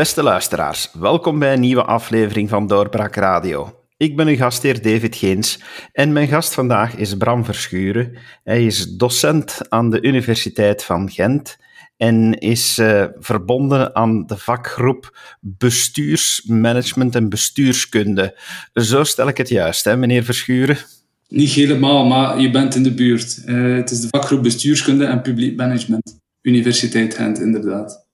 Beste luisteraars, welkom bij een nieuwe aflevering van Doorbraak Radio. Ik ben uw gastheer David Geens en mijn gast vandaag is Bram Verschuren. Hij is docent aan de Universiteit van Gent en is uh, verbonden aan de vakgroep Bestuursmanagement en Bestuurskunde. Zo stel ik het juist, hè, meneer Verschuren? Niet helemaal, maar je bent in de buurt. Uh, het is de vakgroep Bestuurskunde en Publiek Management. Universiteit Gent, inderdaad.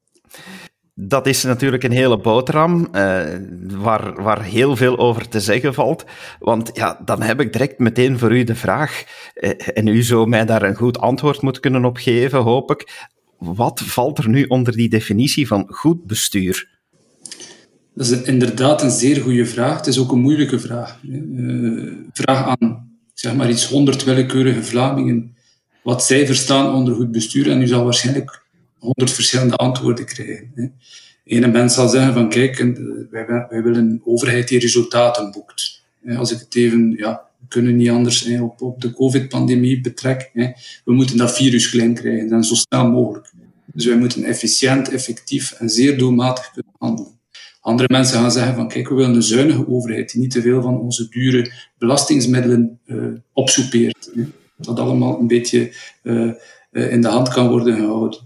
Dat is natuurlijk een hele boterham, uh, waar, waar heel veel over te zeggen valt. Want ja, dan heb ik direct meteen voor u de vraag, uh, en u zou mij daar een goed antwoord moeten kunnen op geven, hoop ik. Wat valt er nu onder die definitie van goed bestuur? Dat is inderdaad een zeer goede vraag. Het is ook een moeilijke vraag. Uh, vraag aan, zeg maar iets honderd willekeurige Vlamingen, wat zij verstaan onder goed bestuur. En u zal waarschijnlijk honderd verschillende antwoorden krijgen. Hè. Mens zal zeggen van kijk, wij, wij willen een overheid die resultaten boekt. Als ik het even, ja, we kunnen niet anders op, op de covid-pandemie betrek. Hè. We moeten dat virus klein krijgen en zo snel mogelijk. Dus wij moeten efficiënt, effectief en zeer doelmatig kunnen handelen. Andere mensen gaan zeggen van kijk, we willen een zuinige overheid die niet te veel van onze dure belastingsmiddelen uh, opsoepeert. Dat allemaal een beetje uh, in de hand kan worden gehouden.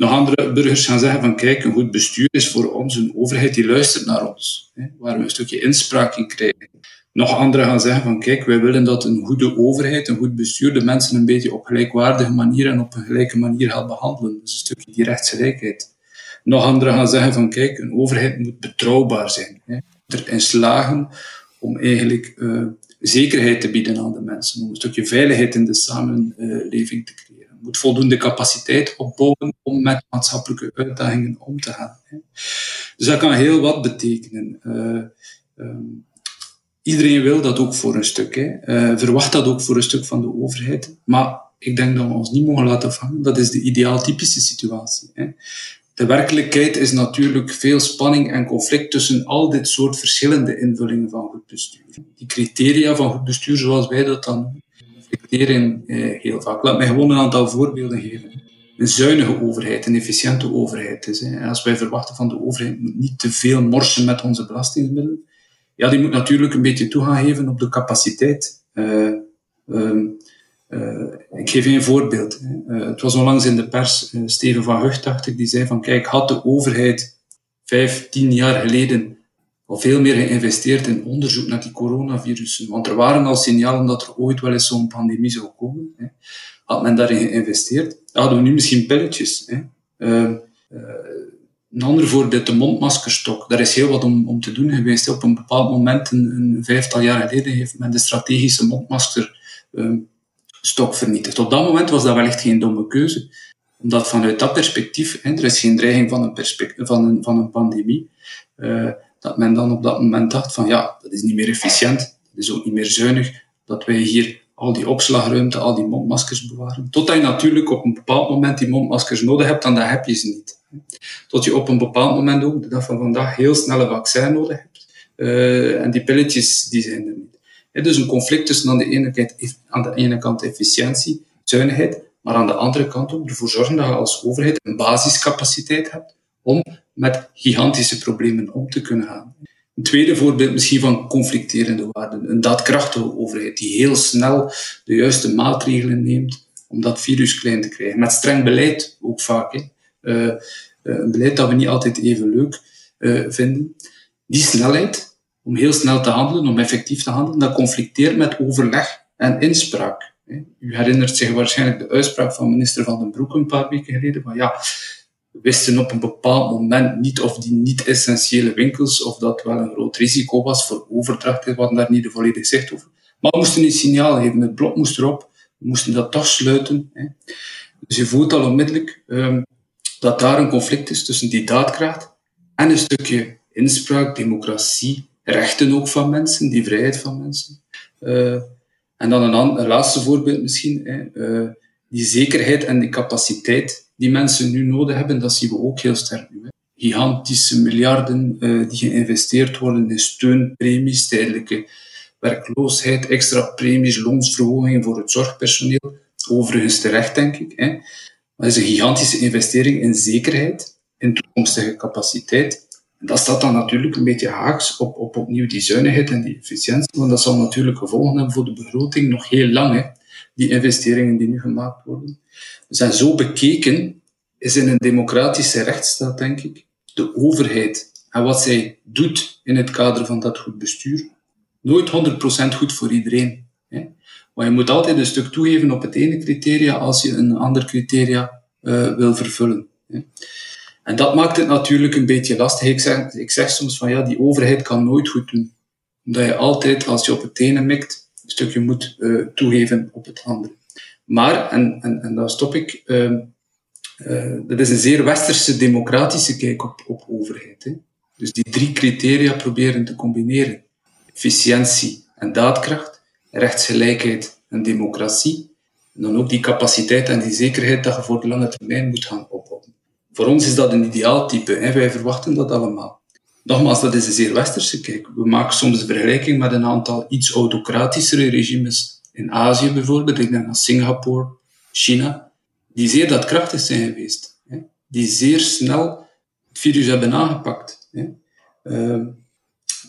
Nog andere burgers gaan zeggen van kijk, een goed bestuur is voor ons een overheid die luistert naar ons, hè, waar we een stukje inspraak in krijgen. Nog anderen gaan zeggen van kijk, wij willen dat een goede overheid, een goed bestuur, de mensen een beetje op gelijkwaardige manier en op een gelijke manier gaat behandelen. Dus een stukje die rechtsgelijkheid. Nog anderen gaan zeggen van kijk, een overheid moet betrouwbaar zijn. Hè. Erin slagen om eigenlijk uh, zekerheid te bieden aan de mensen, om een stukje veiligheid in de samenleving te creëren voldoende capaciteit opbouwen om met maatschappelijke uitdagingen om te gaan. Dus dat kan heel wat betekenen. Uh, um, iedereen wil dat ook voor een stuk. Hè. Uh, verwacht dat ook voor een stuk van de overheid. Maar ik denk dat we ons niet mogen laten vangen. Dat is de ideaaltypische situatie. Hè. De werkelijkheid is natuurlijk veel spanning en conflict tussen al dit soort verschillende invullingen van goed bestuur. Die criteria van goed bestuur, zoals wij dat dan reflecteren eh, heel vaak. Laat mij gewoon een aantal voorbeelden geven. Een zuinige overheid, een efficiënte overheid. Hè. Als wij verwachten van de overheid moet niet te veel morsen met onze belastingmiddelen, ja, die moet natuurlijk een beetje toegaan geven op de capaciteit. Uh, uh, ik geef een voorbeeld. Uh, het was onlangs in de pers, Steven van Hucht, dacht ik, die zei van, kijk, had de overheid vijf, tien jaar geleden al veel meer geïnvesteerd in onderzoek naar die coronavirussen. Want er waren al signalen dat er ooit wel eens zo'n pandemie zou komen. Hè. Had men daarin geïnvesteerd, hadden we nu misschien pilletjes. Hè. Uh, uh, een ander voorbeeld, de mondmaskerstok. Daar is heel wat om, om te doen geweest. Op een bepaald moment, een, vijftal jaar geleden, heeft men de strategische mondmaskerstok uh, vernietigd. Op dat moment was dat wel echt geen domme keuze. Omdat vanuit dat perspectief, hè, er is geen dreiging van een, van een, van een pandemie, uh, dat men dan op dat moment dacht van ja, dat is niet meer efficiënt, dat is ook niet meer zuinig, dat wij hier al die opslagruimte, al die mondmaskers bewaren. Tot je natuurlijk op een bepaald moment die mondmaskers nodig hebt, dan heb je ze niet. Tot je op een bepaald moment ook, de dag van vandaag, heel snel een vaccin nodig hebt. Uh, en die pilletjes, die zijn er niet. Dus een conflict tussen aan de, ene kant, aan de ene kant efficiëntie, zuinigheid, maar aan de andere kant ook ervoor zorgen dat je als overheid een basiscapaciteit hebt om met gigantische problemen om te kunnen gaan. Een tweede voorbeeld misschien van conflicterende waarden. Een daadkrachtige overheid die heel snel de juiste maatregelen neemt om dat virus klein te krijgen. Met streng beleid ook vaak. Hè. Uh, een beleid dat we niet altijd even leuk uh, vinden. Die snelheid, om heel snel te handelen, om effectief te handelen, dat conflicteert met overleg en inspraak. U herinnert zich waarschijnlijk de uitspraak van minister Van den Broek een paar weken geleden, van ja, wisten op een bepaald moment niet of die niet-essentiële winkels, of dat wel een groot risico was voor overdracht. We hadden daar niet de volledig zicht over. Maar we moesten een signaal geven. Het blok moest erop. We moesten dat toch sluiten. Hè. Dus je voelt al onmiddellijk um, dat daar een conflict is tussen die daadkracht en een stukje inspraak, democratie, rechten ook van mensen, die vrijheid van mensen. Uh, en dan een, laatste voorbeeld misschien. Hè. Uh, die zekerheid en die capaciteit die mensen nu nodig hebben, dat zien we ook heel sterk nu. Hè. Gigantische miljarden uh, die geïnvesteerd worden in steunpremies, tijdelijke werkloosheid, extra premies, loonsverhogingen voor het zorgpersoneel. Overigens terecht, denk ik. Hè. Dat is een gigantische investering in zekerheid, in toekomstige capaciteit. Dat staat dan natuurlijk een beetje haaks op, op opnieuw die zuinigheid en die efficiëntie, want dat zal natuurlijk gevolgen hebben voor de begroting nog heel lang, hè, die investeringen die nu gemaakt worden. We zijn zo bekeken is in een democratische rechtsstaat, denk ik, de overheid en wat zij doet in het kader van dat goed bestuur, nooit 100% goed voor iedereen. Hè. Maar je moet altijd een stuk toegeven op het ene criteria als je een ander criteria uh, wil vervullen. Hè. En dat maakt het natuurlijk een beetje lastig. Ik zeg, ik zeg soms van ja, die overheid kan nooit goed doen. Omdat je altijd, als je op het ene mikt, stukje moet uh, toegeven op het andere. Maar, en, en, en daar stop ik, uh, uh, dat is een zeer westerse democratische kijk op, op overheid. Hè. Dus die drie criteria proberen te combineren. Efficiëntie en daadkracht, rechtsgelijkheid en democratie. En dan ook die capaciteit en die zekerheid dat je voor de lange termijn moet gaan opbouwen. Voor ons is dat een ideaaltype. Hè. Wij verwachten dat allemaal. Nogmaals, dat is een zeer westerse kijk. We maken soms een vergelijking met een aantal iets autocratischere regimes in Azië bijvoorbeeld. Ik denk aan Singapore, China, die zeer daadkrachtig zijn geweest. Hè. Die zeer snel het virus hebben aangepakt. Hè. Uh,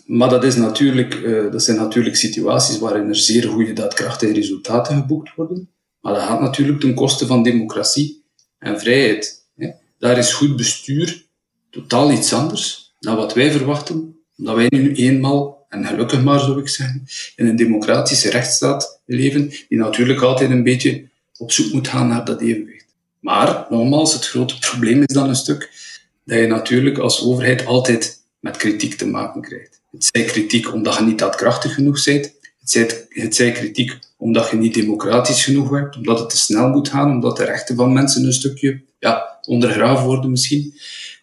maar dat, is natuurlijk, uh, dat zijn natuurlijk situaties waarin er zeer goede daadkrachtige resultaten geboekt worden. Maar dat gaat natuurlijk ten koste van democratie en vrijheid. Hè. Daar is goed bestuur totaal iets anders dan wat wij verwachten, omdat wij nu eenmaal, en gelukkig maar zou ik zeggen, in een democratische rechtsstaat leven, die natuurlijk altijd een beetje op zoek moet gaan naar dat evenwicht. Maar, nogmaals, het grote probleem is dan een stuk dat je natuurlijk als overheid altijd met kritiek te maken krijgt. Het zij kritiek omdat je niet daadkrachtig genoeg bent. Het zij, het zij kritiek omdat je niet democratisch genoeg werkt, omdat het te snel moet gaan, omdat de rechten van mensen een stukje ja, ondergraven worden misschien.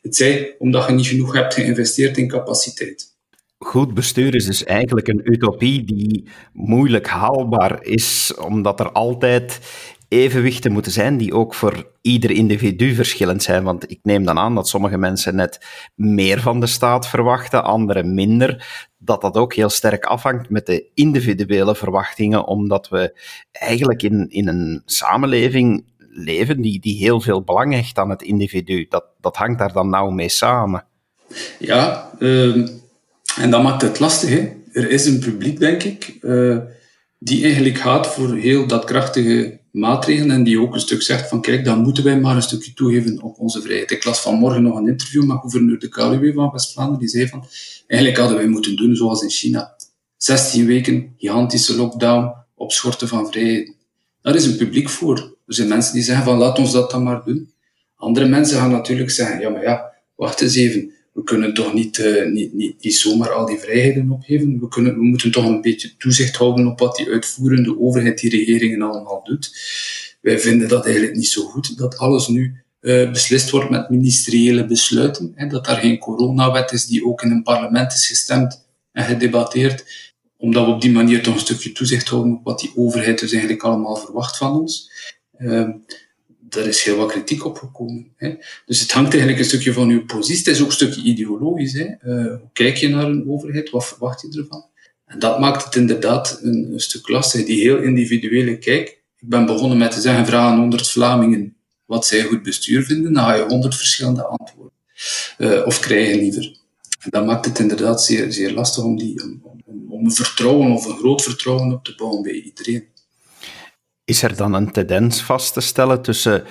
Het zij omdat je niet genoeg hebt geïnvesteerd in capaciteit. Goed bestuur is dus eigenlijk een utopie die moeilijk haalbaar is, omdat er altijd evenwichten moeten zijn die ook voor ieder individu verschillend zijn. Want ik neem dan aan dat sommige mensen net meer van de staat verwachten, anderen minder. Dat dat ook heel sterk afhangt met de individuele verwachtingen, omdat we eigenlijk in, in een samenleving leven die, die heel veel belang hecht aan het individu. Dat, dat hangt daar dan nauw mee samen. Ja, uh, en dat maakt het lastig. Er is een publiek, denk ik, uh, die eigenlijk gaat voor heel dat krachtige maatregelen en die ook een stuk zegt van kijk, dan moeten wij maar een stukje toegeven op onze vrijheid. Ik las vanmorgen nog een interview met gouverneur de Kaluwe van West-Vlaanderen, die zei van eigenlijk hadden wij moeten doen zoals in China. 16 weken, gigantische lockdown, opschorten van vrijheid. Daar is een publiek voor. Er zijn mensen die zeggen van laat ons dat dan maar doen. Andere mensen gaan natuurlijk zeggen, ja maar ja, wacht eens even we kunnen toch niet, uh, niet, niet, niet zomaar al die vrijheden opgeven. We, kunnen, we moeten toch een beetje toezicht houden op wat die uitvoerende overheid, die regeringen allemaal doet. Wij vinden dat eigenlijk niet zo goed, dat alles nu uh, beslist wordt met ministeriële besluiten. Hè, dat er geen coronawet is die ook in een parlement is gestemd en gedebatteerd. Omdat we op die manier toch een stukje toezicht houden op wat die overheid dus eigenlijk allemaal verwacht van ons. Uh, daar is heel wat kritiek op gekomen. Hè. Dus het hangt eigenlijk een stukje van uw positie. Het is ook een stukje ideologisch. Hè. Uh, hoe kijk je naar een overheid? Wat verwacht je ervan? En dat maakt het inderdaad een, een stuk lastig. Die heel individuele kijk. Ik ben begonnen met te zeggen, vraag aan 100 Vlamingen wat zij goed bestuur vinden. Dan ga je 100 verschillende antwoorden. Uh, of krijgen liever. En dat maakt het inderdaad zeer, zeer lastig om, die, om een vertrouwen of een groot vertrouwen op te bouwen bij iedereen. Is er dan een tendens vast te stellen tussen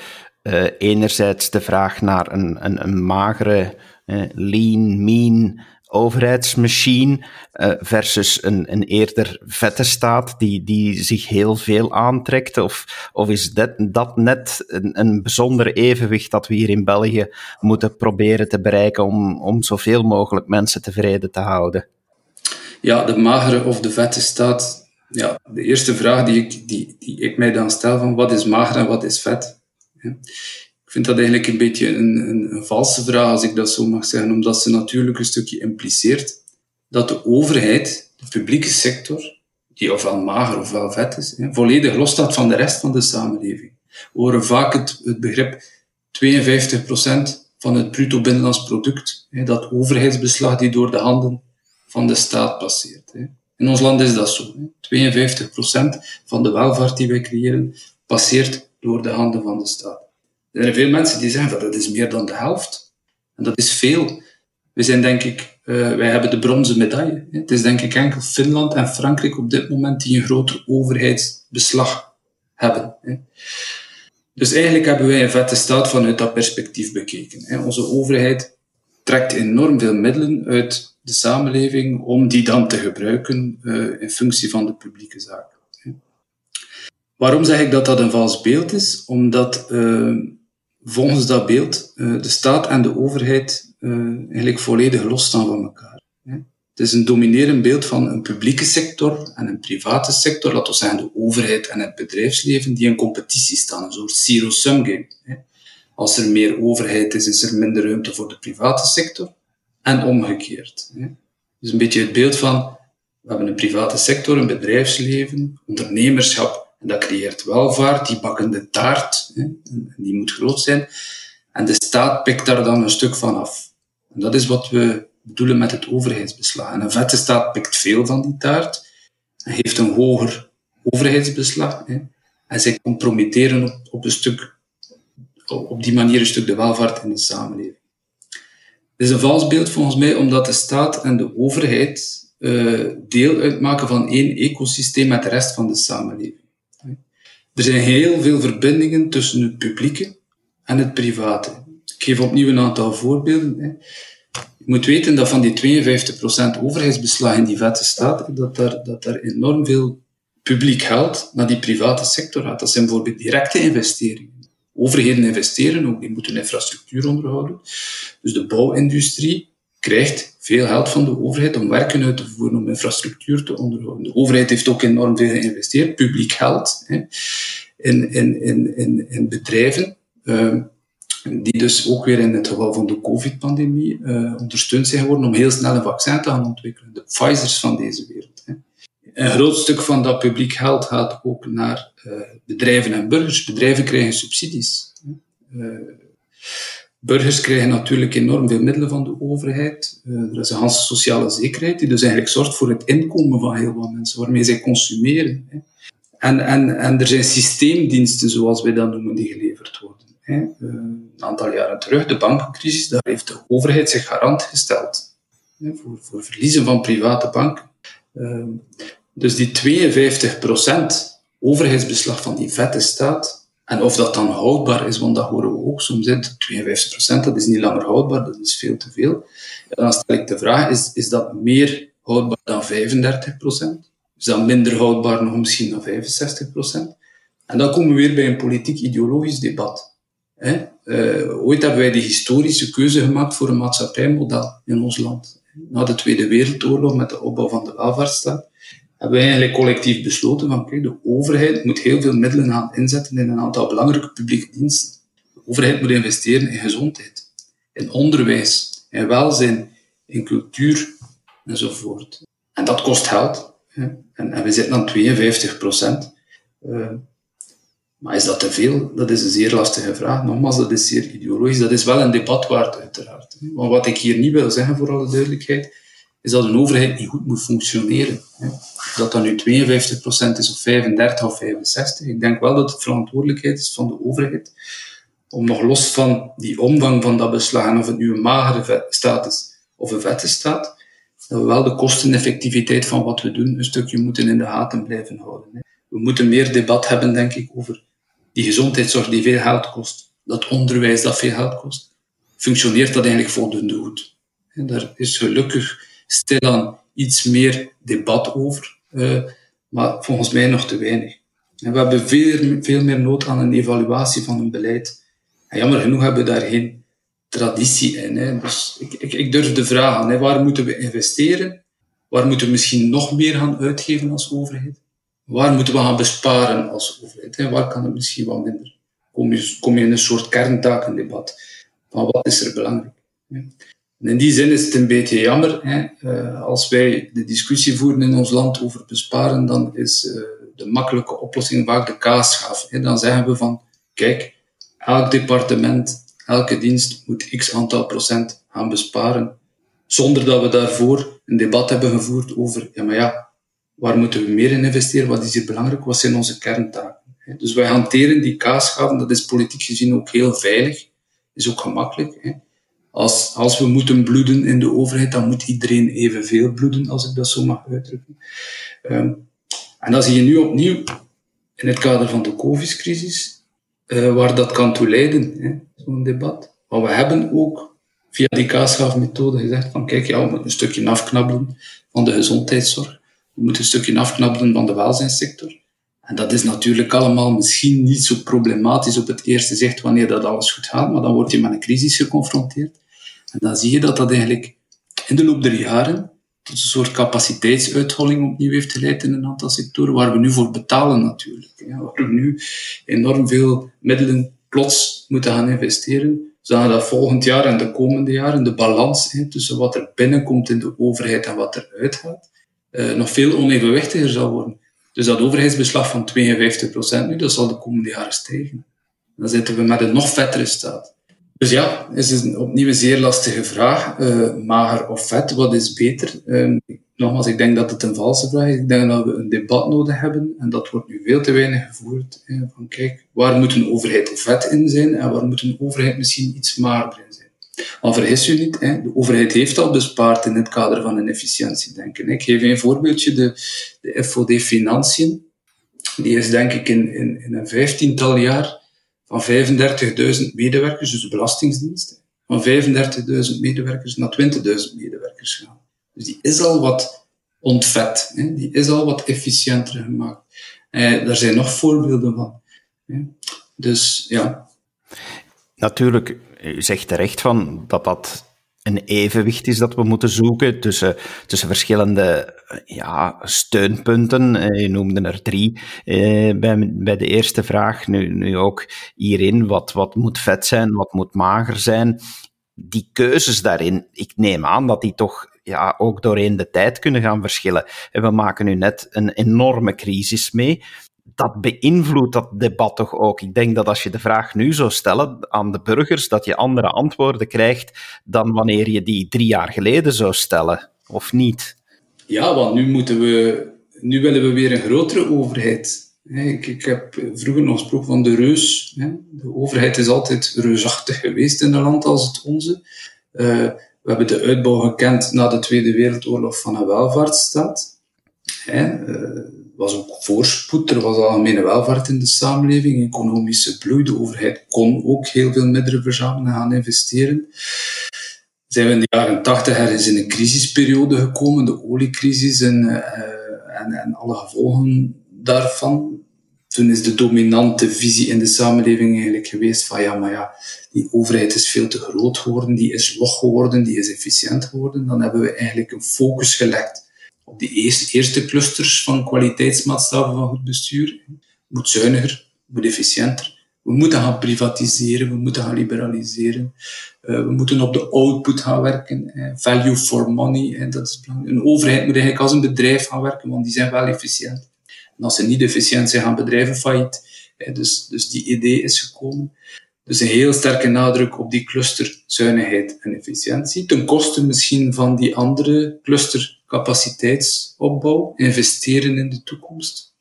uh, enerzijds de vraag naar een, een, een magere, uh, lean, mean overheidsmachine uh, versus een, een eerder vette staat die, die zich heel veel aantrekt? Of, of is dat, dat net een, een bijzonder evenwicht dat we hier in België moeten proberen te bereiken om, om zoveel mogelijk mensen tevreden te houden? Ja, de magere of de vette staat ja, de eerste vraag die ik, die, die ik mij dan stel van wat is mager en wat is vet? Ik vind dat eigenlijk een beetje een, een, valse vraag, als ik dat zo mag zeggen, omdat ze natuurlijk een stukje impliceert dat de overheid, de publieke sector, die ofwel mager ofwel vet is, volledig losstaat van de rest van de samenleving. We horen vaak het, het begrip 52% van het bruto binnenlands product, dat overheidsbeslag die door de handen van de staat passeert. In ons land is dat zo. 52% van de welvaart die wij creëren passeert door de handen van de staat. Er zijn veel mensen die zeggen dat dat is meer dan de helft. En dat is veel. We zijn denk ik, uh, wij hebben de bronzen medaille. Het is denk ik enkel Finland en Frankrijk op dit moment die een groter overheidsbeslag hebben. Dus eigenlijk hebben wij een vette staat vanuit dat perspectief bekeken. Onze overheid trekt enorm veel middelen uit de samenleving om die dan te gebruiken uh, in functie van de publieke zaken. Waarom zeg ik dat dat een vals beeld is? Omdat uh, volgens dat beeld uh, de staat en de overheid eigenlijk volledig losstaan van elkaar. Het is een dominerend beeld van een publieke sector en een private sector, laten we zeggen de overheid en het bedrijfsleven, die in competitie staan, een soort zero-sum game. Als er meer overheid is, is er minder ruimte voor de private sector en omgekeerd. Dus een beetje het beeld van, we hebben een private sector, een bedrijfsleven, ondernemerschap, en dat creëert welvaart, die bakken de taart, en die moet groot zijn, en de staat pikt daar dan een stuk van af. En dat is wat we bedoelen met het overheidsbeslag. En een vette staat pikt veel van die taart, en heeft een hoger overheidsbeslag, en zij compromitteren op, op een stuk, op die manier een stuk de welvaart in de samenleving. Het is een vals beeld volgens mij, omdat de staat en de overheid uh, deel uitmaken van één ecosysteem met de rest van de samenleving. Er zijn heel veel verbindingen tussen het publieke en het private. Ik geef opnieuw een aantal voorbeelden. Je moet weten dat van die 52% overheidsbeslag in die vette staat, dat daar, dat daar enorm veel publiek geld naar die private sector gaat. Dat zijn bijvoorbeeld directe investeringen overheden investeren, ook die moeten infrastructuur onderhouden. Dus de bouwindustrie krijgt veel geld van de overheid om werken uit te voeren, om infrastructuur te onderhouden. De overheid heeft ook enorm veel geïnvesteerd, publiek geld, hè, in, in, in, in, bedrijven, uh, die dus ook weer in het geval van de COVID-pandemie uh, ondersteund zijn geworden om heel snel een vaccin te gaan ontwikkelen. De Pfizers van deze wereld. Een groot stuk van dat publiek geld gaat ook naar uh, bedrijven en burgers. Bedrijven krijgen subsidies. Uh, burgers krijgen natuurlijk enorm veel middelen van de overheid. Uh, er is een hele sociale zekerheid die dus eigenlijk zorgt voor het inkomen van heel wat mensen, waarmee zij consumeren. En, en, en er zijn systeemdiensten, zoals wij dat noemen, die geleverd worden. Een aantal jaren terug, de bankencrisis, daar heeft de overheid zich garant gesteld voor, voor verliezen van private banken. Dus die 52% overheidsbeslag van die vette staat, en of dat dan houdbaar is, want dat horen we ook soms, 52% dat is niet langer houdbaar, dat is veel te veel. dan stel ik de vraag, is, is dat meer houdbaar dan 35%? Is dat minder houdbaar nog misschien dan 65%? En dan komen we weer bij een politiek-ideologisch debat. Uh, ooit hebben wij de historische keuze gemaakt voor een maatschappijmodel in ons land. Na de Tweede Wereldoorlog, met de opbouw van de welvaartsstaat, hebben we eigenlijk collectief besloten van kijk, de overheid moet heel veel middelen gaan inzetten in een aantal belangrijke publieke diensten. De overheid moet investeren in gezondheid, in onderwijs, in welzijn, in cultuur enzovoort. En dat kost geld. En, en we zitten aan 52 procent. Uh, maar is dat te veel? Dat is een zeer lastige vraag. Nogmaals, dat is zeer ideologisch. Dat is wel een debat waard, uiteraard. Maar wat ik hier niet wil zeggen, voor alle duidelijkheid, is dat een overheid niet goed moet functioneren. Dat dat nu 52% is of 35 of 65. Ik denk wel dat het verantwoordelijkheid is van de overheid om nog los van die omvang van dat beslag, of het nu een magere staat is of een vette staat, dat we wel de kosteneffectiviteit van wat we doen een stukje moeten in de gaten blijven houden. We moeten meer debat hebben, denk ik, over die gezondheidszorg die veel geld kost, dat onderwijs dat veel geld kost. Functioneert dat eigenlijk voldoende goed? En daar is gelukkig stilaan iets meer debat over, uh, maar volgens mij nog te weinig. En we hebben veel, veel meer nood aan een evaluatie van een beleid. En jammer genoeg hebben we daar geen traditie in. Hè. Dus ik, ik, ik durf de vraag aan, hè. waar moeten we investeren? Waar moeten we misschien nog meer gaan uitgeven als overheid? Waar moeten we gaan besparen als overheid? Hè? Waar kan het misschien wat minder? Kom je, kom je in een soort kerntakendebat. Van wat is er belangrijk? In die zin is het een beetje jammer. Hè. Uh, als wij de discussie voeren in ons land over besparen, dan is uh, de makkelijke oplossing vaak de kaasschaaf. Dan zeggen we van, kijk, elk departement, elke dienst moet x aantal procent gaan besparen. Zonder dat we daarvoor een debat hebben gevoerd over, ja maar ja, waar moeten we meer in investeren? Wat is hier belangrijk? Wat zijn onze kerntaken? Dus wij hanteren die kaasschaven, dat is politiek gezien ook heel veilig, is ook gemakkelijk. Als, als we moeten bloeden in de overheid, dan moet iedereen evenveel bloeden, als ik dat zo mag uitdrukken. Ehm, en dan zie je nu opnieuw, in het kader van de COVID-crisis, uh, waar dat kan toe leiden, zo'n debat. Maar we hebben ook via die kaasschaafmethode gezegd van kijk, ja, we moeten een stukje afknabbelen van de gezondheidszorg. We moeten een stukje afknabbelen van de welzijnssector. En dat is natuurlijk allemaal misschien niet zo problematisch op het eerste zicht wanneer dat alles goed gaat, maar dan word je met een crisis geconfronteerd. En dan zie je dat dat eigenlijk in de loop der jaren tot een soort capaciteitsuitholling opnieuw heeft geleid in een aantal sectoren, waar we nu voor betalen natuurlijk. Waar we nu enorm veel middelen plots moeten gaan investeren, zodat dat volgend jaar en de komende jaren de balans tussen wat er binnenkomt in de overheid en wat er uitgaat, eh, nog veel onevenwichtiger zal worden. Dus dat overheidsbeslag van 52% nu, dat zal de komende jaren stijgen. Dan zitten we met een nog vettere staat. Dus ja, het is een, opnieuw een zeer lastige vraag. Uh, mager of vet, wat is beter? Uh, nogmaals, ik denk dat het een valse vraag is. Ik denk dat we een debat nodig hebben. En dat wordt nu veel te weinig gevoerd. van kijk, waar moet een overheid vet in zijn? En waar moet een overheid misschien iets magerder in zijn? Maar vergis u niet, de overheid heeft al bespaard in het kader van een efficiëntiedenken. Ik geef een voorbeeldje, de, de FOD Financiën. Die is denk ik in, in, in een vijftiental jaar van 35.000 medewerkers, dus de Belastingdienst, van 35.000 medewerkers naar 20.000 medewerkers gaan. Dus die is al wat ontvet, hè? die is al wat efficiënter gemaakt. Eh, daar zijn nog voorbeelden van. Hè? Dus ja. Natuurlijk, u zegt terecht van dat dat een evenwicht is dat we moeten zoeken tussen, tussen verschillende ja, steunpunten. Eh, je noemde er drie eh, bij, bij de eerste vraag. Nu, nu ook hierin, wat, wat moet vet zijn, wat moet mager zijn. Die keuzes daarin, ik neem aan dat die toch ja, ook doorheen de tijd kunnen gaan verschillen. En we maken nu net een enorme crisis mee dat beïnvloedt dat debat toch ook. Ik denk dat als je de vraag nu zou stellen aan de burgers, dat je andere antwoorden krijgt dan wanneer je die drie jaar geleden zou stellen, of niet? Ja, want nu moeten we, nu willen we weer een grotere overheid. Ik, ik heb vroeger nog gesproken van de reus. De overheid is altijd reusachtig geweest in een land als het onze. Eh, we hebben de uitbouw gekend na de Tweede Wereldoorlog van een welvaartsstaat. Was ook voorspoed, er was algemene welvaart in de samenleving, economische bloei. De overheid kon ook heel veel middelen verzamelen en gaan investeren. Zijn we in de jaren tachtig ergens in een crisisperiode gekomen, de oliecrisis en, uh, en, en alle gevolgen daarvan. Toen is de dominante visie in de samenleving eigenlijk geweest van ja, maar ja, die overheid is veel te groot geworden, die is log geworden, die is efficiënt geworden. Dan hebben we eigenlijk een focus gelegd op die eerste, clusters van kwaliteitsmaatstaven van goed bestuur. Moet zuiniger, moet efficiënter. We moeten gaan privatiseren, we moeten gaan liberaliseren. Uh, we moeten op de output gaan werken. Eh, value for money, eh, dat is belangrijk. Een overheid moet eigenlijk als een bedrijf gaan werken, want die zijn wel efficiënt. En als ze niet efficiënt zijn, gaan bedrijven failliet. Eh, dus, dus die idee is gekomen. Dus een heel sterke nadruk op die cluster zuinigheid en efficiëntie, ten koste misschien van die andere cluster capaciteitsopbouw, investeren in de toekomst.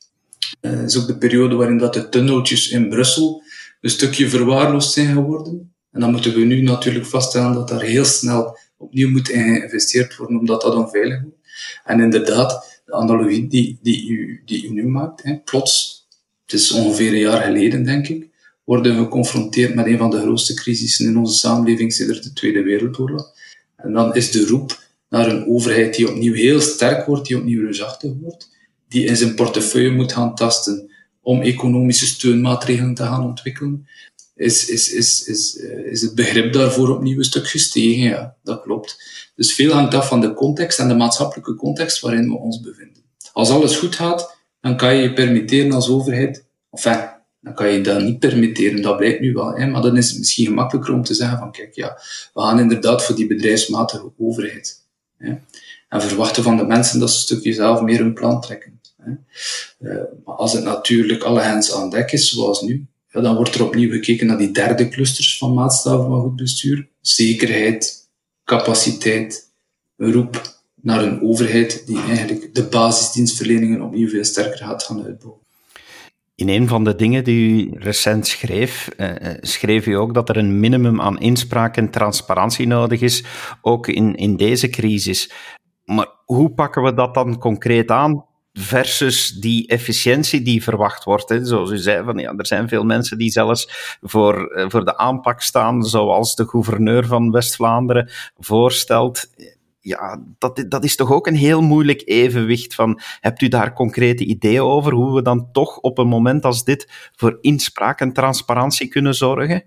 Dat is ook de periode waarin dat de tunneltjes in Brussel een stukje verwaarloosd zijn geworden. En dan moeten we nu natuurlijk vaststellen dat daar heel snel opnieuw moet geïnvesteerd worden, omdat dat onveilig wordt. En inderdaad, de analogie die, die, u, die u nu maakt, hè, plots, het is ongeveer een jaar geleden, denk ik, worden we geconfronteerd met een van de grootste crisissen in onze samenleving sinds de Tweede Wereldoorlog. En dan is de roep naar een overheid die opnieuw heel sterk wordt, die opnieuw reusachtig wordt, die in zijn portefeuille moet gaan tasten om economische steunmaatregelen te gaan ontwikkelen, is, is, is, is, eh, is het begrip daarvoor opnieuw een stuk gestegen. Ja, dat klopt. Dus veel hangt af van de context en de maatschappelijke context waarin we ons bevinden. Als alles goed gaat, dan kan je je permitteren als overheid, enfin, dan kan je dat niet permitteren. Dat blijkt nu wel. Hè? Maar dan is het misschien gemakkelijker om te zeggen van kijk, ja, we gaan inderdaad voor die bedrijfsmatige overheid. Hè? En verwachten van de mensen dat ze een stukje zelf meer hun plan trekken. Hè? Uh, maar als het natuurlijk alle hens aan dek is, zoals nu, ja, dan wordt er opnieuw gekeken naar die derde clusters van maatstaven van goed bestuur. Zekerheid, capaciteit, roep naar een overheid die eigenlijk de basisdienstverleningen opnieuw veel sterker gaat gaan uitbouwen. In een van de dingen die u recent schreef, uh, schreef u ook dat er een minimum aan inspraak en transparantie nodig is, ook in, in deze crisis. Maar hoe pakken we dat dan concreet aan versus die efficiëntie die verwacht wordt. Hè. Zoals u zei, van, ja, er zijn veel mensen die zelfs voor, eh, voor de aanpak staan, zoals de gouverneur van West-Vlaanderen voorstelt. Ja, dat, dat is toch ook een heel moeilijk evenwicht van, hebt u daar concrete ideeën over hoe we dan toch op een moment als dit voor inspraak en transparantie kunnen zorgen?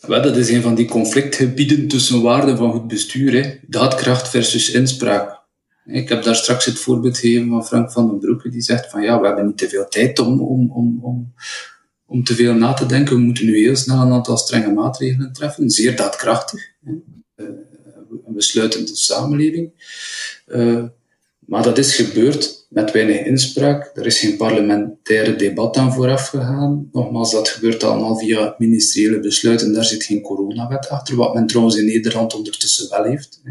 Wel, dat is een van die conflictgebieden tussen waarden van goed bestuur. Hè. Daadkracht versus inspraak. Ik heb daar straks het voorbeeld gegeven van Frank van den Broeke, die zegt van ja, we hebben niet te veel tijd om, om, om, om, om te veel na te denken. We moeten nu heel snel een aantal strenge maatregelen treffen. Zeer daadkrachtig. Besluitende samenleving. Uh, maar dat is gebeurd met weinig inspraak. Er is geen parlementaire debat aan vooraf gegaan. Nogmaals, dat gebeurt allemaal via ministeriële besluiten. Daar zit geen coronawet achter, wat men trouwens in Nederland ondertussen wel heeft.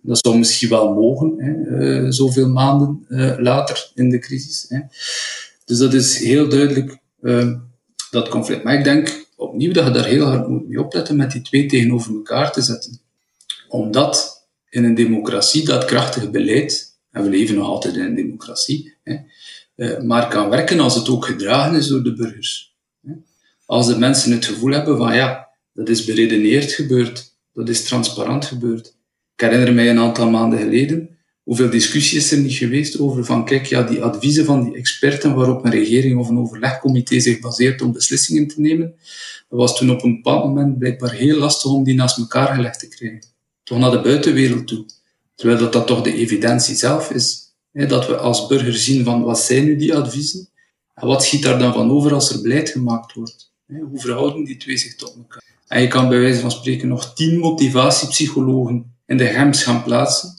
Dat zou misschien wel mogen, uh, zoveel maanden uh, later in de crisis. Dus dat is heel duidelijk uh, dat conflict. Maar ik denk opnieuw dat je daar heel hard moet mee opletten met die twee tegenover elkaar te zetten. Omdat in een democratie dat krachtige beleid, en we leven nog altijd in een democratie, hè, maar kan werken als het ook gedragen is door de burgers. Als de mensen het gevoel hebben van ja, dat is beredeneerd gebeurd, dat is transparant gebeurd, ik herinner mij een aantal maanden geleden hoeveel discussie is er niet geweest over van kijk, ja, die adviezen van die experten waarop een regering of een overlegcomité zich baseert om beslissingen te nemen, dat was toen op een bepaald moment blijkbaar heel lastig om die naast elkaar gelegd te krijgen. Toch naar de buitenwereld toe. Terwijl dat, dat toch de evidentie zelf is. Hè, dat we als burger zien van wat zijn nu die adviezen en wat schiet daar dan van over als er beleid gemaakt wordt. Hè, hoe verhouden die twee zich tot elkaar? En je kan bij wijze van spreken nog tien motivatiepsychologen in de GEMS gaan plaatsen.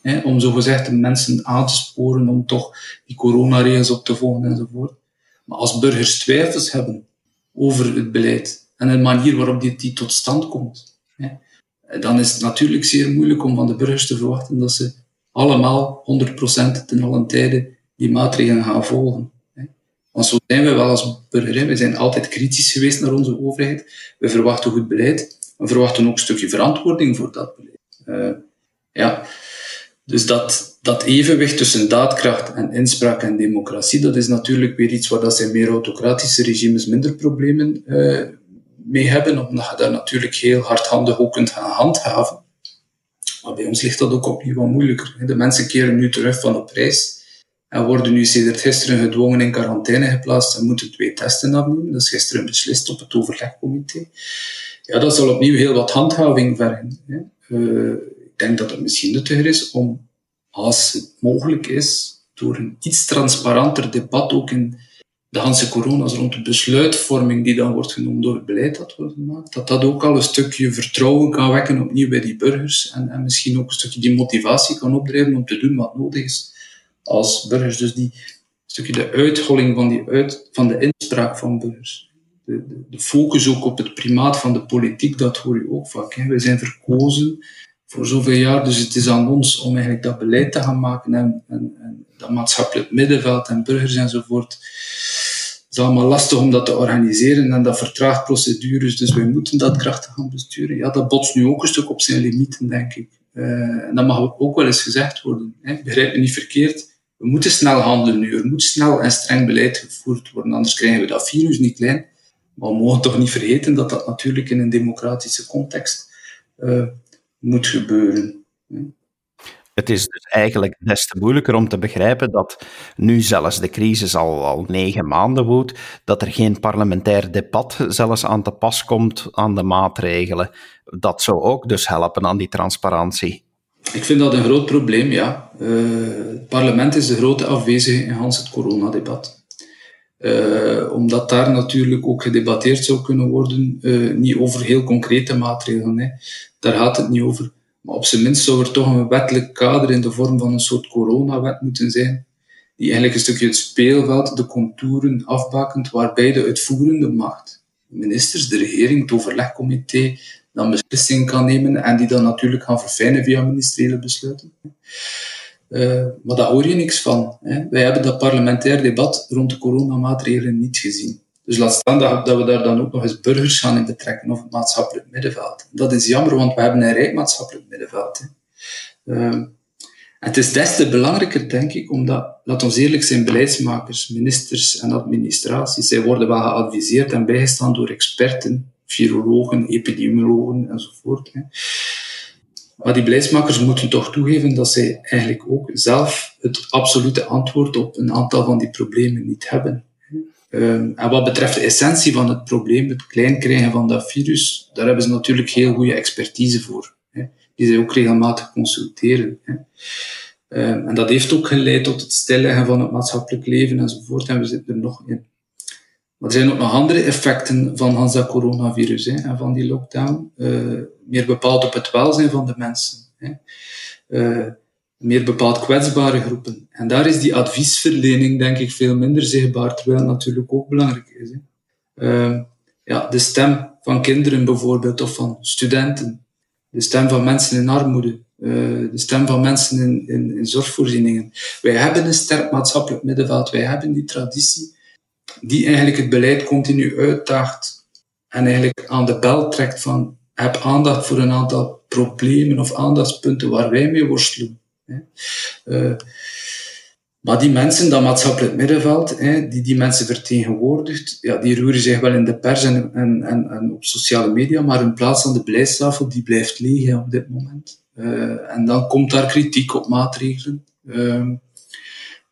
Hè, om zogezegd de mensen aan te sporen om toch die coronaregels op te volgen enzovoort. Maar als burgers twijfels hebben over het beleid en de manier waarop dit die tot stand komt, dan is het natuurlijk zeer moeilijk om van de burgers te verwachten dat ze allemaal 100% ten allen tijde die maatregelen gaan volgen. Want zo zijn we wel als burger. We zijn altijd kritisch geweest naar onze overheid. We verwachten goed beleid. We verwachten ook een stukje verantwoording voor dat beleid. Uh, ja, dus dat, dat evenwicht tussen daadkracht en inspraak en democratie, dat is natuurlijk weer iets waar dat zijn meer autocratische regimes minder problemen uh, mee hebben, omdat je daar natuurlijk heel hardhandig ook kunt gaan handhaven. Maar bij ons ligt dat ook opnieuw wat moeilijker. De mensen keren nu terug van de prijs en worden nu sinds gisteren gedwongen in quarantaine geplaatst en moeten twee testen afnemen. Dat is gisteren beslist op het overlegcomité. Ja, dat zal opnieuw heel wat handhaving vergen. Uh, ik denk dat het misschien nuttiger is om, als het mogelijk is, door een iets transparanter debat ook in de Hanse corona's rond de besluitvorming die dan wordt genomen door het beleid dat wordt gemaakt, dat dat ook al een stukje vertrouwen kan wekken opnieuw bij die burgers en, en misschien ook een stukje die motivatie kan opdrijven om te doen wat nodig is als burgers. Dus die stukje de uitholling van, die uit, van de inspraak van burgers. De, de, focus ook op het primaat van de politiek, dat hoor je ook vaak. Hè. Zijn verkozen voor zoveel jaar, dus het is aan ons om eigenlijk dat beleid te gaan maken en, en, en dat maatschappelijk middenveld en burgers enzovoort. Het is allemaal lastig om dat te organiseren en dat vertraagt procedures, dus wij moeten dat krachtig gaan besturen. Ja, dat botst nu ook een stuk op zijn limieten, denk ik. Uh, en dat mag ook wel eens gezegd worden. Hè. Begrijp me niet verkeerd. We moeten snel handelen nu. Er moet snel en streng beleid gevoerd worden, anders krijgen we dat virus niet klein. Maar we mogen toch niet vergeten dat dat natuurlijk in een democratische context uh, moet gebeuren. Het is dus eigenlijk des te moeilijker om te begrijpen dat nu zelfs de crisis al, al negen maanden woedt, dat er geen parlementair debat zelfs aan te pas komt aan de maatregelen. Dat zou ook dus helpen aan die transparantie. Ik vind dat een groot probleem, ja. Uh, het parlement is de grote afwezige in het coronadebat. Uh, omdat daar natuurlijk ook gedebatteerd zou kunnen worden, uh, niet over heel concrete maatregelen. Hè. Daar gaat het niet over. Maar op zijn minst zou er toch een wettelijk kader in de vorm van een soort coronawet moeten zijn, die eigenlijk een stukje het speelveld, de contouren afbakent, waarbij de uitvoerende macht, ministers, de regering, het overlegcomité, dan beslissingen kan nemen en die dan natuurlijk gaan verfijnen via ministeriële besluiten. Uh, maar daar hoor je niks van. Hè. Wij hebben dat parlementair debat rond de coronamaatregelen niet gezien. Dus laat staan dat, dat, we daar dan ook nog eens burgers gaan in betrekken of het maatschappelijk middenveld. Dat is jammer, want we hebben een rijk maatschappelijk middenveld. Hè. Uh, het is des te belangrijker, denk ik, omdat, laat ons eerlijk zijn, beleidsmakers, ministers en administraties, zij worden wel geadviseerd en bijgestaan door experten, virologen, epidemiologen enzovoort. Hè. Maar die beleidsmakers moeten toch toegeven dat zij eigenlijk ook zelf het absolute antwoord op een aantal van die problemen niet hebben. Um, en wat betreft de essentie van het probleem, het klein krijgen van dat virus, daar hebben ze natuurlijk heel goede expertise voor. Die zij ook regelmatig consulteren. Um, en dat heeft ook geleid tot het stilleggen van het maatschappelijk leven enzovoort. En we zitten er nog in. Maar er zijn ook nog andere effecten van dat coronavirus hè, en van die lockdown. Uh, meer bepaald op het welzijn van de mensen. Hè. Uh, meer bepaald kwetsbare groepen. En daar is die adviesverlening, denk ik, veel minder zichtbaar, terwijl het natuurlijk ook belangrijk is. Hè. Uh, ja, de stem van kinderen bijvoorbeeld, of van studenten. De stem van mensen in armoede. Uh, de stem van mensen in, in zorgvoorzieningen. Wij hebben een sterk maatschappelijk middenveld. Wij hebben die traditie die eigenlijk het beleid continu uitdaagt en eigenlijk aan de bel trekt van heb aandacht voor een aantal problemen of aandachtspunten waar wij mee worstelen. Uh, maar die mensen, dat maatschappelijk middenveld, hè, die die mensen vertegenwoordigt, ja, die roeren zich wel in de pers en, en, en, op sociale media, maar hun plaats aan de beleidstafel die blijft leeg op dit moment. Uh, en dan komt daar kritiek op maatregelen. Uh,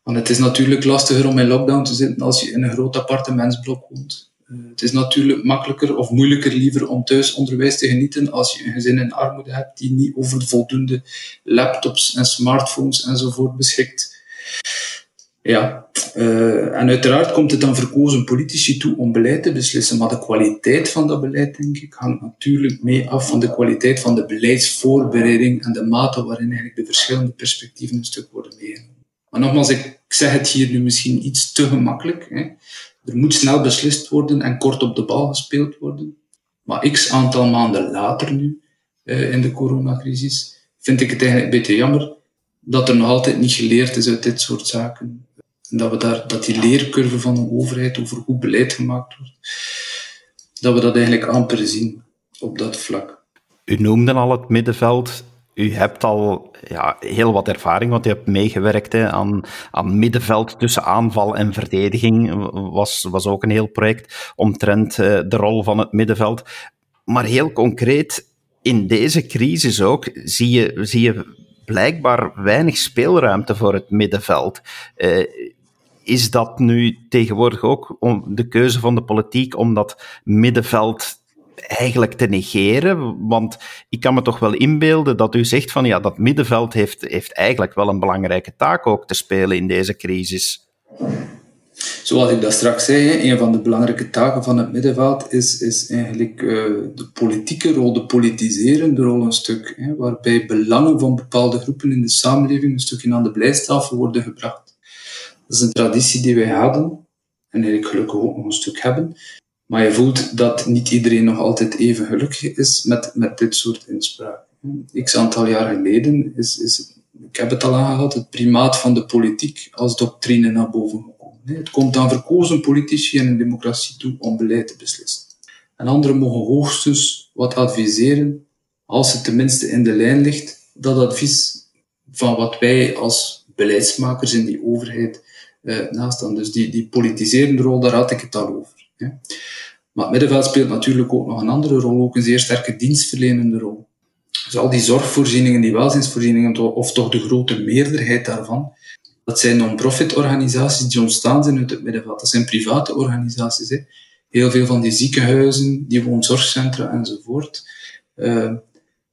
want het is natuurlijk lastiger om in lockdown te zitten als je in een groot appartementsblok woont. Uh, het is natuurlijk makkelijker of moeilijker liever om thuis onderwijs te genieten als je een gezin in armoede hebt die niet over voldoende laptops en smartphones enzovoort beschikt. Ja, uh, en uiteraard komt het aan verkozen politici toe om beleid te beslissen, maar de kwaliteit van dat beleid, denk ik, hangt natuurlijk mee af van de kwaliteit van de beleidsvoorbereiding en de mate waarin eigenlijk de verschillende perspectieven een stuk worden meegenomen. Maar nogmaals, ik zeg het hier nu misschien iets te gemakkelijk. Hè. Er moet snel beslist worden en kort op de bal gespeeld worden. Maar x aantal maanden later nu, uh, in de coronacrisis, vind ik het eigenlijk een beetje jammer dat er nog altijd niet geleerd is uit dit soort zaken. En dat, we daar, dat die leercurve van een overheid over hoe beleid gemaakt wordt, dat we dat eigenlijk amper zien op dat vlak. U noemde al het middenveld u hebt al ja, heel wat ervaring, want u hebt meegewerkt aan, aan middenveld tussen aanval en verdediging. Was, was ook een heel project omtrent uh, de rol van het middenveld. Maar heel concreet, in deze crisis ook, zie je, zie je blijkbaar weinig speelruimte voor het middenveld. Uh, is dat nu tegenwoordig ook de keuze van de politiek om dat middenveld eigenlijk te negeren? Want ik kan me toch wel inbeelden dat u zegt van ja, dat middenveld heeft, heeft eigenlijk wel een belangrijke taak ook te spelen in deze crisis. Zoals ik dat straks zei, een van de belangrijke taken van het middenveld is, is eigenlijk uh, de politieke rol, de politiserende rol een stuk, waarbij belangen van bepaalde groepen in de samenleving een stukje aan de blijstafel worden gebracht. Dat is een traditie die wij hadden, en eigenlijk gelukkig ook nog een stuk hebben, maar je voelt dat niet iedereen nog altijd even gelukkig is met, met dit soort inspraak. X aantal jaar geleden is, is, ik heb het al aangehaald, het primaat van de politiek als doctrine naar boven gekomen. Het komt aan verkozen politici en een democratie toe om beleid te beslissen. En anderen mogen hoogstens wat adviseren, als het tenminste in de lijn ligt, dat advies van wat wij als beleidsmakers in die overheid eh, nastaan. Dus die, die politiserende rol, daar had ik het al over. Maar het middenveld speelt natuurlijk ook nog een andere rol, ook een zeer sterke dienstverlenende rol. Dus al die zorgvoorzieningen, die welzijnsvoorzieningen, of toch de grote meerderheid daarvan, dat zijn non-profit organisaties die ontstaan zijn uit het middenveld. Dat zijn private organisaties. Hè. Heel veel van die ziekenhuizen, die woonzorgcentra enzovoort. Uh,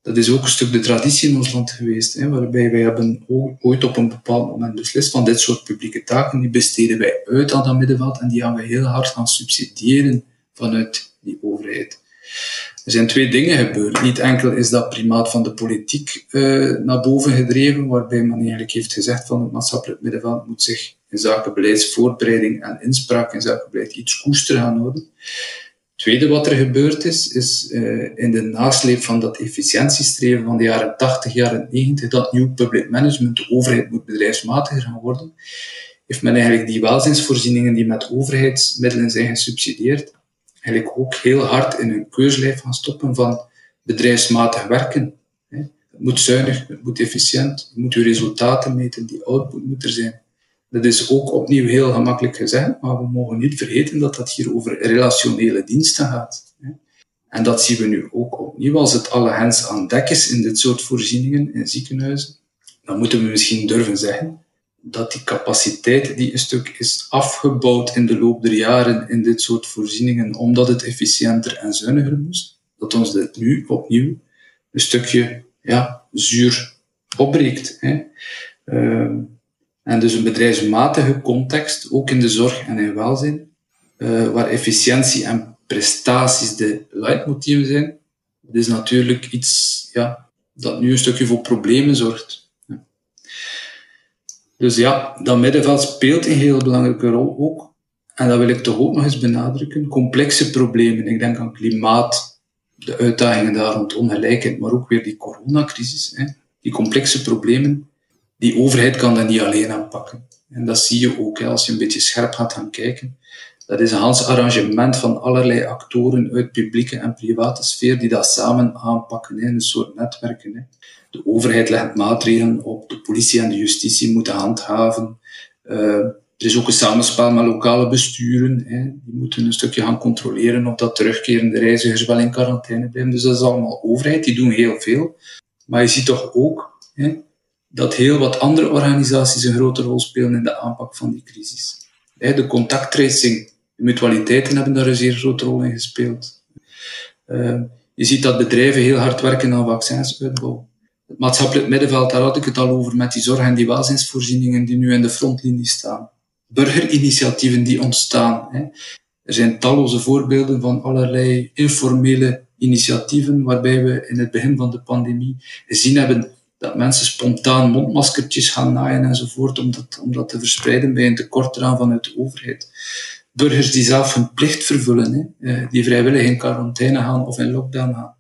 dat is ook een stuk de traditie in ons land geweest, hè, waarbij wij hebben ooit op een bepaald moment beslist van dit soort publieke taken, die besteden wij uit aan dat middenveld en die gaan we heel hard gaan subsidiëren vanuit die overheid. Er zijn twee dingen gebeurd. Niet enkel is dat primaat van de politiek uh, naar boven gedreven, waarbij men eigenlijk heeft gezegd van het maatschappelijk middenveld moet zich in zaken beleidsvoorbereiding en inspraak in zaken beleid iets koester gaan houden. tweede wat er gebeurd is, is uh, in de nasleep van dat efficiëntiestreven van de jaren 80, jaren 90, dat nieuw public management, de overheid moet bedrijfsmatiger gaan worden, heeft men eigenlijk die welzijnsvoorzieningen die met overheidsmiddelen zijn gesubsidieerd, eigenlijk ook heel hard in een keurslijf gaan stoppen van bedrijfsmatig werken. Het moet zuinig, het moet efficiënt, je moet je resultaten meten, die output moet er zijn. Dat is ook opnieuw heel gemakkelijk gezegd, maar we mogen niet vergeten dat dat hier over relationele diensten gaat. En dat zien we nu ook opnieuw als het alle hens aan dek is in dit soort voorzieningen in ziekenhuizen. Dan moeten we misschien durven zeggen dat die capaciteit die een stuk is afgebouwd in de loop der jaren in dit soort voorzieningen, omdat het efficiënter en zuiniger moest, dat ons dit nu opnieuw een stukje ja, zuur opbreekt. Hè. Uh, en dus een bedrijfsmatige context, ook in de zorg en in welzijn, uh, waar efficiëntie en prestaties de leidmotieven zijn, dat is natuurlijk iets ja, dat nu een stukje voor problemen zorgt. Dus ja, dat middenveld speelt een heel belangrijke rol ook. En dat wil ik toch ook nog eens benadrukken. Complexe problemen. Ik denk aan klimaat, de uitdagingen daar rond ongelijkheid, maar ook weer die coronacrisis. Hè. Die complexe problemen, die overheid kan dat niet alleen aanpakken. En dat zie je ook als je een beetje scherp gaat gaan kijken. Dat is een hans arrangement van allerlei actoren uit publieke en private sfeer die dat samen aanpakken in een soort netwerken. Hè. De overheid legt maatregelen op, de politie en de justitie moeten handhaven. Uh, er is ook een samenspel met lokale besturen. Hè. Die moeten een stukje gaan controleren of dat terugkerende reizigers wel in quarantaine blijven. Dus dat is allemaal overheid, die doen heel veel. Maar je ziet toch ook hè, dat heel wat andere organisaties een grote rol spelen in de aanpak van die crisis. De contacttracing, mutualiteiten hebben daar een zeer grote rol in gespeeld. Uh, je ziet dat bedrijven heel hard werken aan vaccinsuitbouw het maatschappelijk middenveld, daar had ik het al over met die zorg- en die welzijnsvoorzieningen die nu in de frontlinie staan. Burgerinitiatieven die ontstaan. Hè. Er zijn talloze voorbeelden van allerlei informele initiatieven waarbij we in het begin van de pandemie gezien hebben dat mensen spontaan mondmaskertjes gaan naaien enzovoort om dat, om dat te verspreiden bij een tekort eraan vanuit de overheid. Burgers die zelf hun plicht vervullen, hè, eh, die vrijwillig in quarantaine gaan of in lockdown gaan.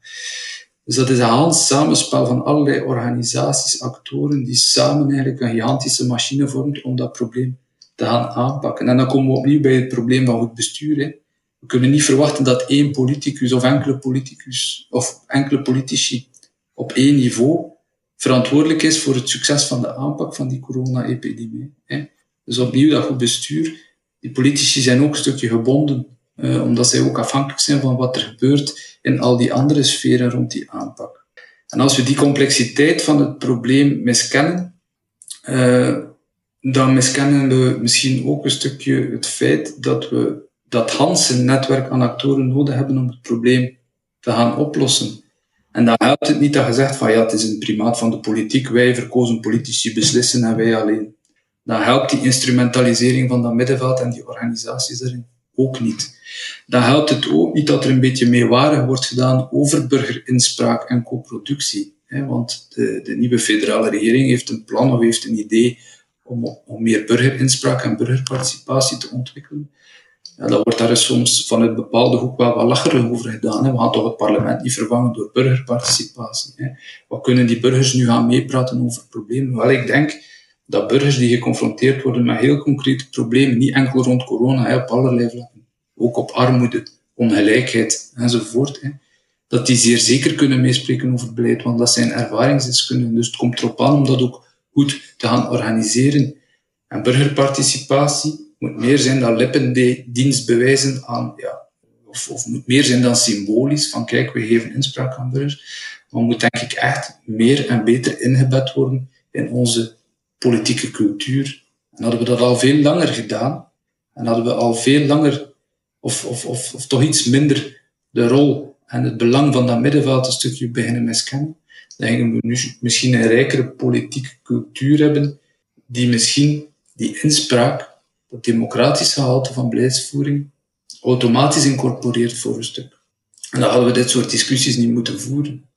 Dus dat is een hand samenspel van allerlei organisaties, actoren, die samen eigenlijk een gigantische machine vormt om dat probleem te gaan aanpakken. En dan komen we opnieuw bij het probleem van goed bestuur. Hè. We kunnen niet verwachten dat één politicus of enkele politicus of enkele politici op één niveau verantwoordelijk is voor het succes van de aanpak van die corona-epidemie. Dus opnieuw dat goed bestuur. Die politici zijn ook een stukje gebonden, eh, omdat zij ook afhankelijk zijn van wat er gebeurt in al die andere sferen rond die aanpak. En als we die complexiteit van het probleem miskennen, uh, dan miskennen we misschien ook een stukje het feit dat we dat Hansen netwerk aan actoren nodig hebben om het probleem te gaan oplossen. En dan helpt het niet dat je zegt van ja, het is een primaat van de politiek, wij verkozen politici beslissen en wij alleen. Dan helpt die instrumentalisering van dat middenveld en die organisaties erin ook niet. Dan helpt het ook niet dat er een beetje meewarig wordt gedaan over burgerinspraak en co-productie. Want de, de, nieuwe federale regering heeft een plan of heeft een idee om, om meer burgerinspraak en burgerparticipatie te ontwikkelen. Ja, wordt daar soms vanuit bepaalde hoek wel wat lacherig over gedaan. Hè. We gaan toch het parlement niet vervangen door burgerparticipatie. Hè. Wat kunnen die burgers nu gaan meepraten over problemen? Wel, ik denk dat burgers die geconfronteerd worden met heel concrete problemen, niet enkel rond corona, op allerlei vlakken, ook op armoede, ongelijkheid enzovoort, dat die zeer zeker kunnen meespreken over beleid, want dat zijn ervaringsdeskundigen. Dus het komt erop aan om dat ook goed te gaan organiseren. En burgerparticipatie moet meer zijn dan lippendienst bewijzen aan, ja, of, of moet meer zijn dan symbolisch, van kijk, we geven inspraak aan burgers, maar moet denk ik echt meer en beter ingebed worden in onze politieke cultuur. En hadden we dat al veel langer gedaan, en hadden we al veel langer, of, of, of, of toch iets minder, de rol en het belang van dat middenveld een stukje beginnen miskennen, dan gingen we nu misschien een rijkere politieke cultuur hebben, die misschien die inspraak, dat democratische gehalte van beleidsvoering, automatisch incorporeert voor een stuk. En dan hadden we dit soort discussies niet moeten voeren.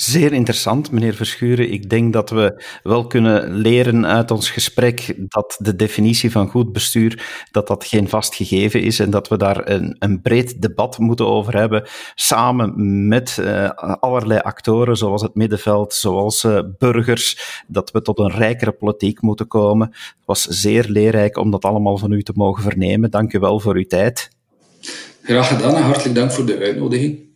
Zeer interessant, meneer Verschuren. Ik denk dat we wel kunnen leren uit ons gesprek dat de definitie van goed bestuur dat dat geen vast gegeven is en dat we daar een, een breed debat moeten over hebben, samen met uh, allerlei actoren, zoals het middenveld, zoals uh, burgers, dat we tot een rijkere politiek moeten komen. Het was zeer leerrijk om dat allemaal van u te mogen vernemen. Dank u wel voor uw tijd. Graag gedaan en hartelijk dank voor de uitnodiging.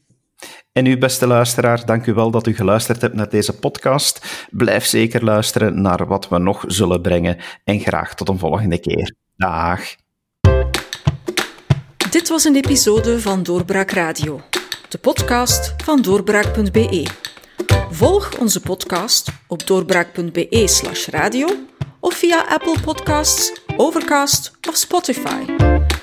En u, beste luisteraar, dank u wel dat u geluisterd hebt naar deze podcast. Blijf zeker luisteren naar wat we nog zullen brengen. En graag tot een volgende keer. Dag. Dit was een episode van Doorbraak Radio, de podcast van doorbraak.be. Volg onze podcast op doorbraak.be/slash radio of via Apple Podcasts, Overcast of Spotify.